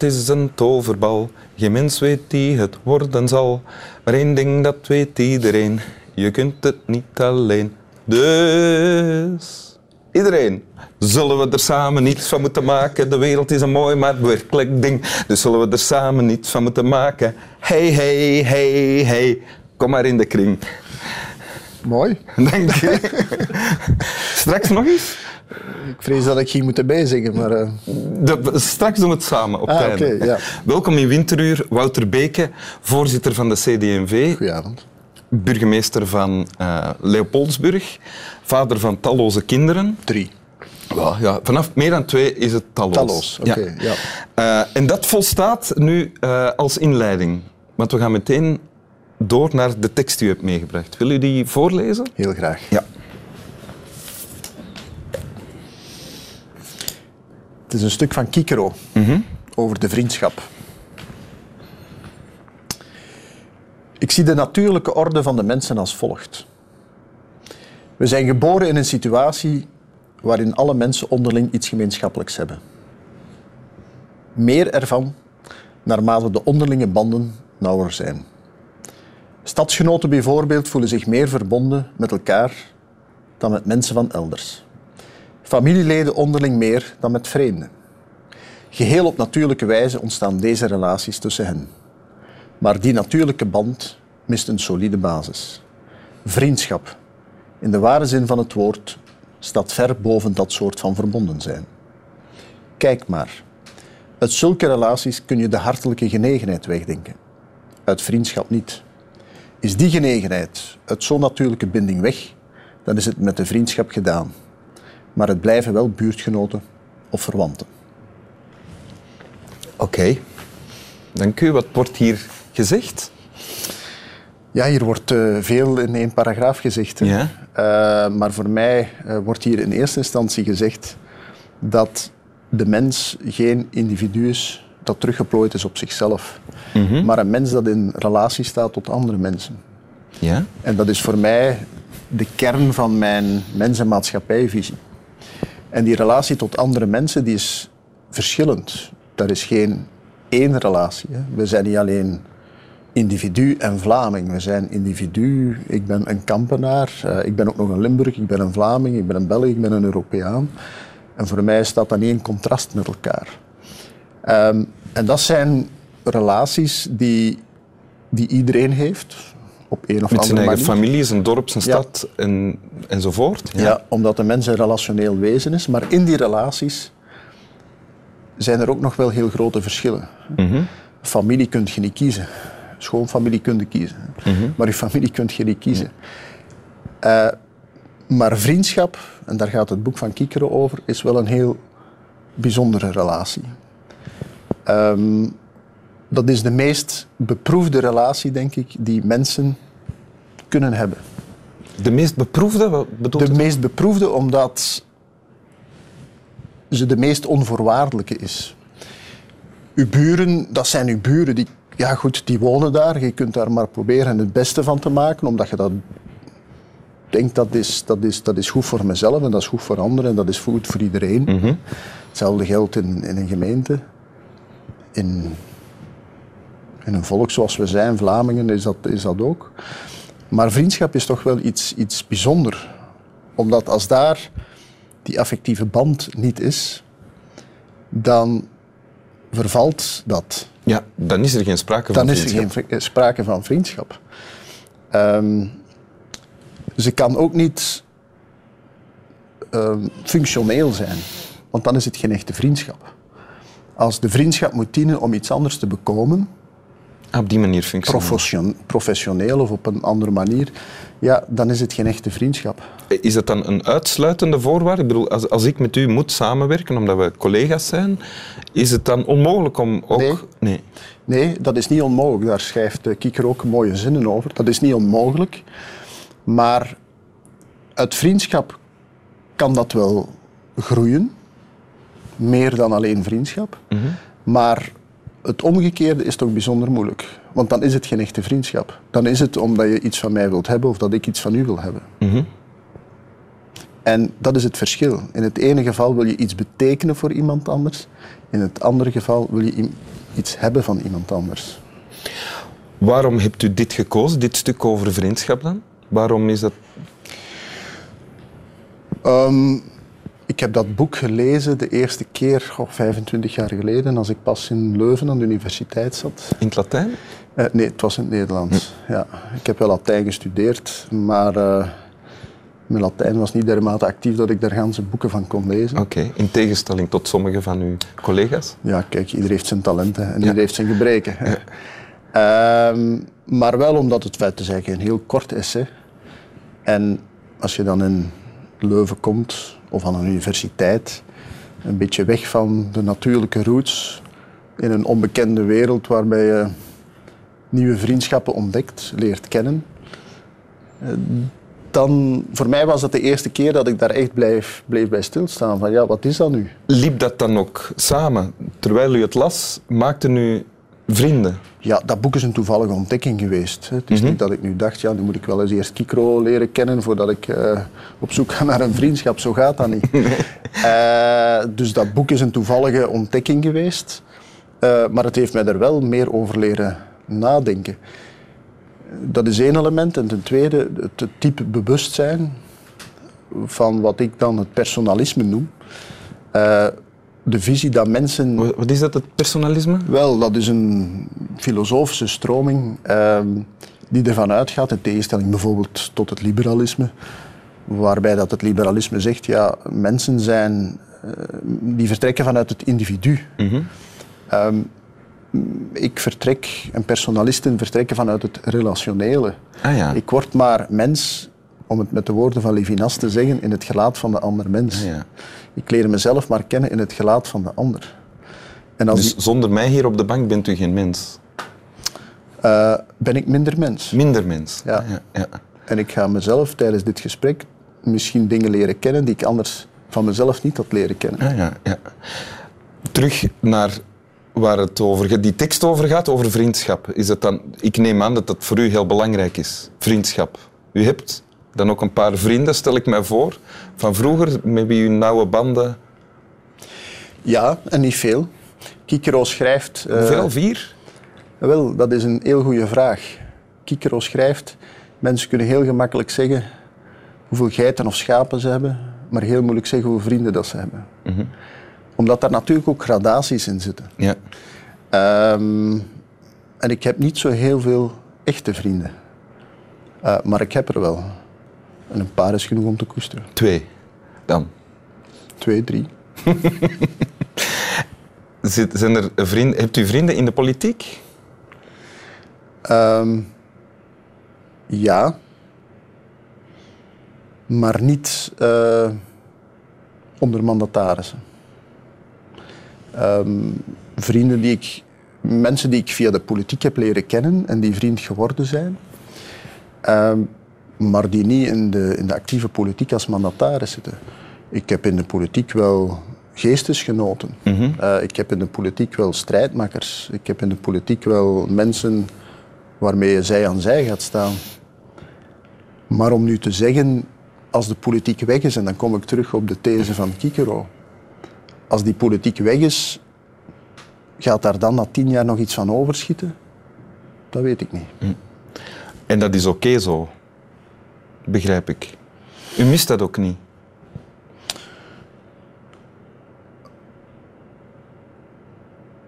wereld is een toverbal, geen mens weet die het worden zal. Maar één ding dat weet iedereen, je kunt het niet alleen. Dus, iedereen, zullen we er samen iets van moeten maken? De wereld is een mooi, maar werkelijk ding. Dus zullen we er samen iets van moeten maken? Hey, hey, hey, hey, kom maar in de kring. Mooi. Dank je. Straks nog eens? Ik vrees dat ik hier moet bijzingen, maar... eh, De- straks doen we het samen op Ah, het einde. oké, ja. Welkom in Winteruur, Wouter Beke, voorzitter van de CD&V, Goedenavond. burgemeester van eh, Leopoldsburg, vader van talloze kinderen. Drie. Ja, ja, vanaf meer dan twee is het talloos. Talloos, oké, ja. Eh, en dat volstaat nu eh, als inleiding. Want we gaan meteen door naar de tekst die u hebt meegebracht. Wil u die voorlezen? Heel graag. Ja. Het is een stuk van Kikero over de vriendschap. Ik zie de natuurlijke orde van de mensen als volgt. We zijn geboren in een situatie waarin alle mensen onderling iets gemeenschappelijks hebben. Meer ervan naarmate de onderlinge banden nauwer zijn. Stadsgenoten bijvoorbeeld voelen zich meer verbonden met elkaar dan met mensen van elders. Familieleden onderling meer dan met vreemden. Geheel op natuurlijke wijze ontstaan deze relaties tussen hen. Maar die natuurlijke band mist een solide basis. Vriendschap, in de ware zin van het woord, staat ver boven dat soort van verbonden zijn. Kijk maar. Uit zulke relaties kun je de hartelijke genegenheid wegdenken. Uit vriendschap niet. Is die genegenheid uit zo'n natuurlijke binding weg, dan is het met de vriendschap gedaan maar het blijven wel buurtgenoten of verwanten. Oké. Dank u. Wat wordt hier gezegd? Ja, hier wordt eh, veel in één paragraaf gezegd. Ja. Eh, maar voor mij eh, wordt hier in eerste instantie gezegd dat de mens geen individu is dat teruggeplooid is op zichzelf, maar een mens dat in relatie staat tot andere mensen. Ja. En dat is voor mij de kern van mijn mens- en maatschappijvisie. En die relatie tot andere mensen die is verschillend. Er is geen één relatie. We zijn niet alleen individu en Vlaming. We zijn individu, ik ben een kampenaar, eh, ik ben ook nog een Limburg, ik ben een Vlaming, ik ben een Belg, ik ben een Europeaan. En voor mij staat niet in contrast met elkaar. Ehm, en dat zijn relaties die, die iedereen heeft, op een of Met zijn andere eigen manier. familie, zijn dorp, zijn Ja. stad en, enzovoort. Ja. omdat de mens een relationeel wezen is. Maar in die relaties zijn er ook nog wel heel grote verschillen. Familie kunt je niet kiezen. Schoonfamilie kun je kiezen. Maar je familie kunt je niet kiezen. Eh, maar vriendschap, en daar gaat het boek van Kikero over, is wel een heel bijzondere relatie. Ehm, dat is de meest beproefde relatie, denk ik, die mensen kunnen hebben. De meest beproefde, wat bedoelt De meest beproefde omdat ze de meest onvoorwaardelijke is. Uw buren, dat zijn uw buren. Die, ja goed, die wonen daar. Je kunt daar maar proberen het beste van te maken, omdat je dat denkt dat is, dat is, dat is goed voor mezelf en dat is goed voor anderen en dat is goed voor iedereen. Hetzelfde geldt in, in een gemeente. In, in een volk zoals we zijn, Vlamingen, is dat, is dat ook. Maar vriendschap is toch wel iets, iets bijzonders. Omdat als daar die affectieve band niet is, dan vervalt dat. Ja, dan is er geen sprake van Dan is er vriendschap. geen sprake van vriendschap. Ehm, ze kan ook niet ehm, functioneel zijn, want dan is het geen echte vriendschap. Als de vriendschap moet dienen om iets anders te bekomen, Op die manier functioneren. profession- professioneel of op een andere manier, ja, dan is het geen echte vriendschap. Is dat dan een uitsluitende voorwaarde? Ik bedoel, als, als ik met u moet samenwerken, omdat we collega's zijn, is het dan onmogelijk om ook... Nee. nee. Nee, dat is niet onmogelijk. Daar schrijft Kieker ook mooie zinnen over. Dat is niet onmogelijk. Maar uit vriendschap kan dat wel groeien. Meer dan alleen vriendschap. Maar het omgekeerde is toch bijzonder moeilijk. Want dan is het geen echte vriendschap. Dan is het omdat je iets van mij wilt hebben of dat ik iets van u wil hebben. En dat is het verschil. In het ene geval wil je iets betekenen voor iemand anders. In het andere geval wil je iets hebben van iemand anders. Waarom hebt u dit gekozen, dit stuk over vriendschap dan? Waarom is dat... Ehm, ik heb dat boek gelezen de eerste keer, oh, 25 jaar geleden, als ik pas in Leuven aan de universiteit zat. In het Latijn? Eh, nee, het was in het Nederlands. Ja. Ik heb wel Latijn gestudeerd, maar eh, mijn Latijn was niet dermate actief dat ik daar ganse boeken van kon lezen. Oké, in tegenstelling tot sommige van uw collega's. Ja, kijk, iedereen heeft zijn talenten en iedereen heeft zijn gebreken. Ehm, maar wel omdat het feit is eigenlijk een heel kort essay. En als je dan in Leuven komt, of aan een universiteit, een beetje weg van de natuurlijke roots, in een onbekende wereld waarbij je nieuwe vriendschappen ontdekt, leert kennen. eh, Dan, voor mij was dat de eerste keer dat ik daar echt blijf, bleef bij stilstaan. Van ja, wat is dat nu? Liep dat dan ook samen? Terwijl u het las, maakten u vrienden? Ja, dat boek is een toevallige ontdekking geweest. Het is niet dat ik nu dacht, ja, nu moet ik wel eens eerst Kikro leren kennen voordat ik eh, op zoek ga naar een vriendschap. Zo gaat dat niet. Eh, dus dat boek is een toevallige ontdekking geweest. Eh, maar het heeft mij er wel meer over leren nadenken. Dat is één element. En ten tweede, het type bewustzijn van wat ik dan het personalisme noem. De visie dat mensen Wa- Wat is dat, het personalisme? wel, dat is een filosofische stroming ehm, die ervan uitgaat, in tegenstelling bijvoorbeeld tot het liberalisme, waarbij dat het liberalisme zegt, ja, mensen zijn, eh, die vertrekken vanuit het individu. Ehm, ik vertrek, en personalisten vertrekken vanuit het relationele. Ah ja. Ik word maar mens, om het met de woorden van Levinas te zeggen, in het gelaat van de ander mens. Ja. Ik leer mezelf maar kennen in het gelaat van de ander. En als Dus zonder mij hier op de bank bent u geen mens. eh, ben ik minder mens. Minder mens. Ja. ja, ja. En ik ga mezelf tijdens dit gesprek misschien dingen leren kennen die ik anders van mezelf niet had leren kennen. Ah, ja, ja. Terug naar waar het over, gaat- die tekst over gaat, over vriendschap. Is het dan, ik neem aan dat dat voor u heel belangrijk is, vriendschap. U hebt dan ook een paar vrienden, stel ik mij voor, van vroeger, met wie u nauwe banden... Ja, en niet veel. Kikero schrijft... Hoeveel? Vier? Wel, dat is een heel goede vraag. Kikero schrijft, mensen kunnen heel gemakkelijk zeggen hoeveel geiten of schapen ze hebben, maar heel moeilijk zeggen hoeveel vrienden dat ze hebben. Omdat daar natuurlijk ook gradaties in zitten. Ja. Ehm, en ik heb niet zo heel veel echte vrienden. Eh, maar ik heb er wel. En een paar is genoeg om te koesteren. Twee. Dan. Twee, drie. Zit, zijn er vrienden, hebt u vrienden in de politiek? Ehm, ja. Maar niet eh, onder mandatarissen. Ehm, vrienden die ik, mensen die ik via de politiek heb leren kennen en die vriend geworden zijn. Ehm, maar die niet in de, in de actieve politiek als mandataris zitten. Ik heb in de politiek wel geestesgenoten. Eh, ik heb in de politiek wel strijdmakkers. Ik heb in de politiek wel mensen waarmee je zij aan zij gaat staan. Maar om nu te zeggen, als de politiek weg is, en dan kom ik terug op de these van Kikero. Als die politiek weg is, gaat daar dan na tien jaar nog iets van overschieten? Dat weet ik niet. En dat is oké zo, begrijp ik. U mist dat ook niet.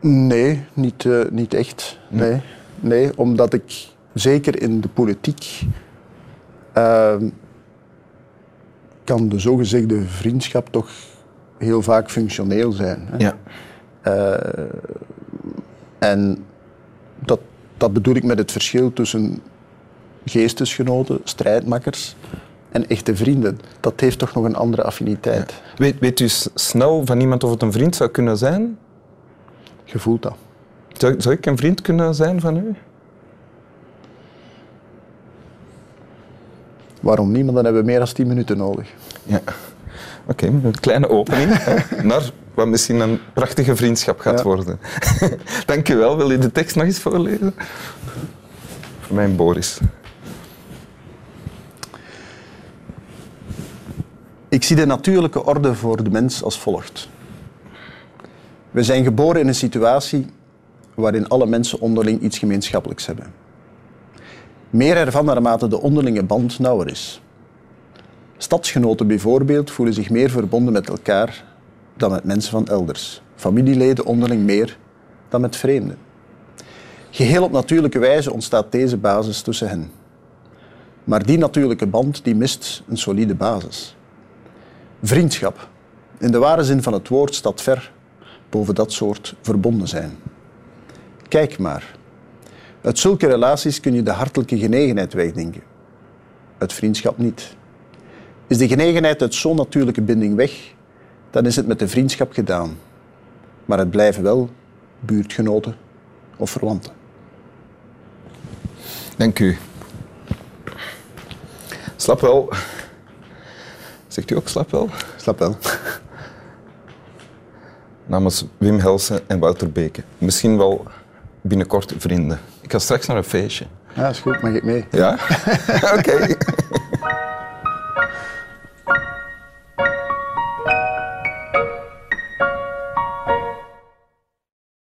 Nee, niet, eh, niet echt. Nee. nee, omdat ik zeker in de politiek ehm, kan de zogezegde vriendschap toch heel vaak functioneel zijn. Hè? Ja. En dat, dat bedoel ik met het verschil tussen geestesgenoten, strijdmakkers en echte vrienden. Dat heeft toch nog een andere affiniteit. Weet, weet u snel van iemand of het een vriend zou kunnen zijn? Je voelt dat. Zou, zou ik een vriend kunnen zijn van u? Waarom niet? Maar dan hebben we meer dan 10 minuten nodig. Ja. Oké, een kleine opening hè, naar wat misschien een prachtige vriendschap gaat Ja. worden. Dank u wel. Wil je de tekst nog eens voorlezen? Voor mijn Boris. Ik zie de natuurlijke orde voor de mens als volgt. We zijn geboren in een situatie waarin alle mensen onderling iets gemeenschappelijks hebben. Meer ervan naarmate de onderlinge band nauwer is. Stadsgenoten bijvoorbeeld voelen zich meer verbonden met elkaar dan met mensen van elders. Familieleden onderling meer dan met vreemden. Geheel op natuurlijke wijze ontstaat deze basis tussen hen. Maar die natuurlijke band die mist een solide basis. Vriendschap, in de ware zin van het woord, staat ver boven dat soort verbonden zijn. Kijk maar. Uit zulke relaties kun je de hartelijke genegenheid wegdenken. Uit vriendschap niet. Is de genegenheid uit zo'n natuurlijke binding weg, dan is het met de vriendschap gedaan. Maar het blijven wel buurtgenoten of verwanten. Dank u. Slap wel. Zegt u ook slap wel? Wel. Namens Wim Helsen en Wouter Beke. Misschien wel binnenkort vrienden. Ik ga straks naar een feestje. Ja, is goed. Mag ik mee? Ja? Oké.